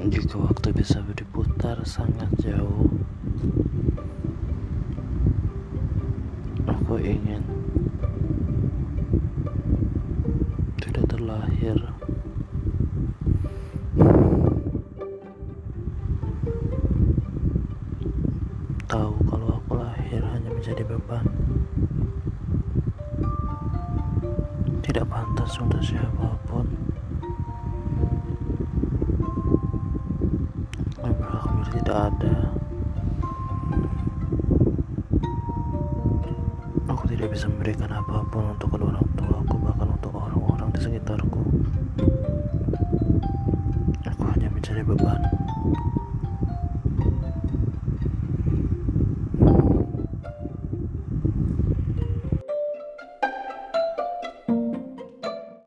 Jika waktu bisa berputar sangat jauh, aku ingin tidak terlahir. Tahu kalau aku lahir hanya menjadi beban. Tidak pantas untuk siapa pun. Tidak ada. Aku tidak bisa memberikan apa pun untuk kedua orang tuaku, bahkan untuk orang-orang di sekitarku. Aku hanya mencari beban.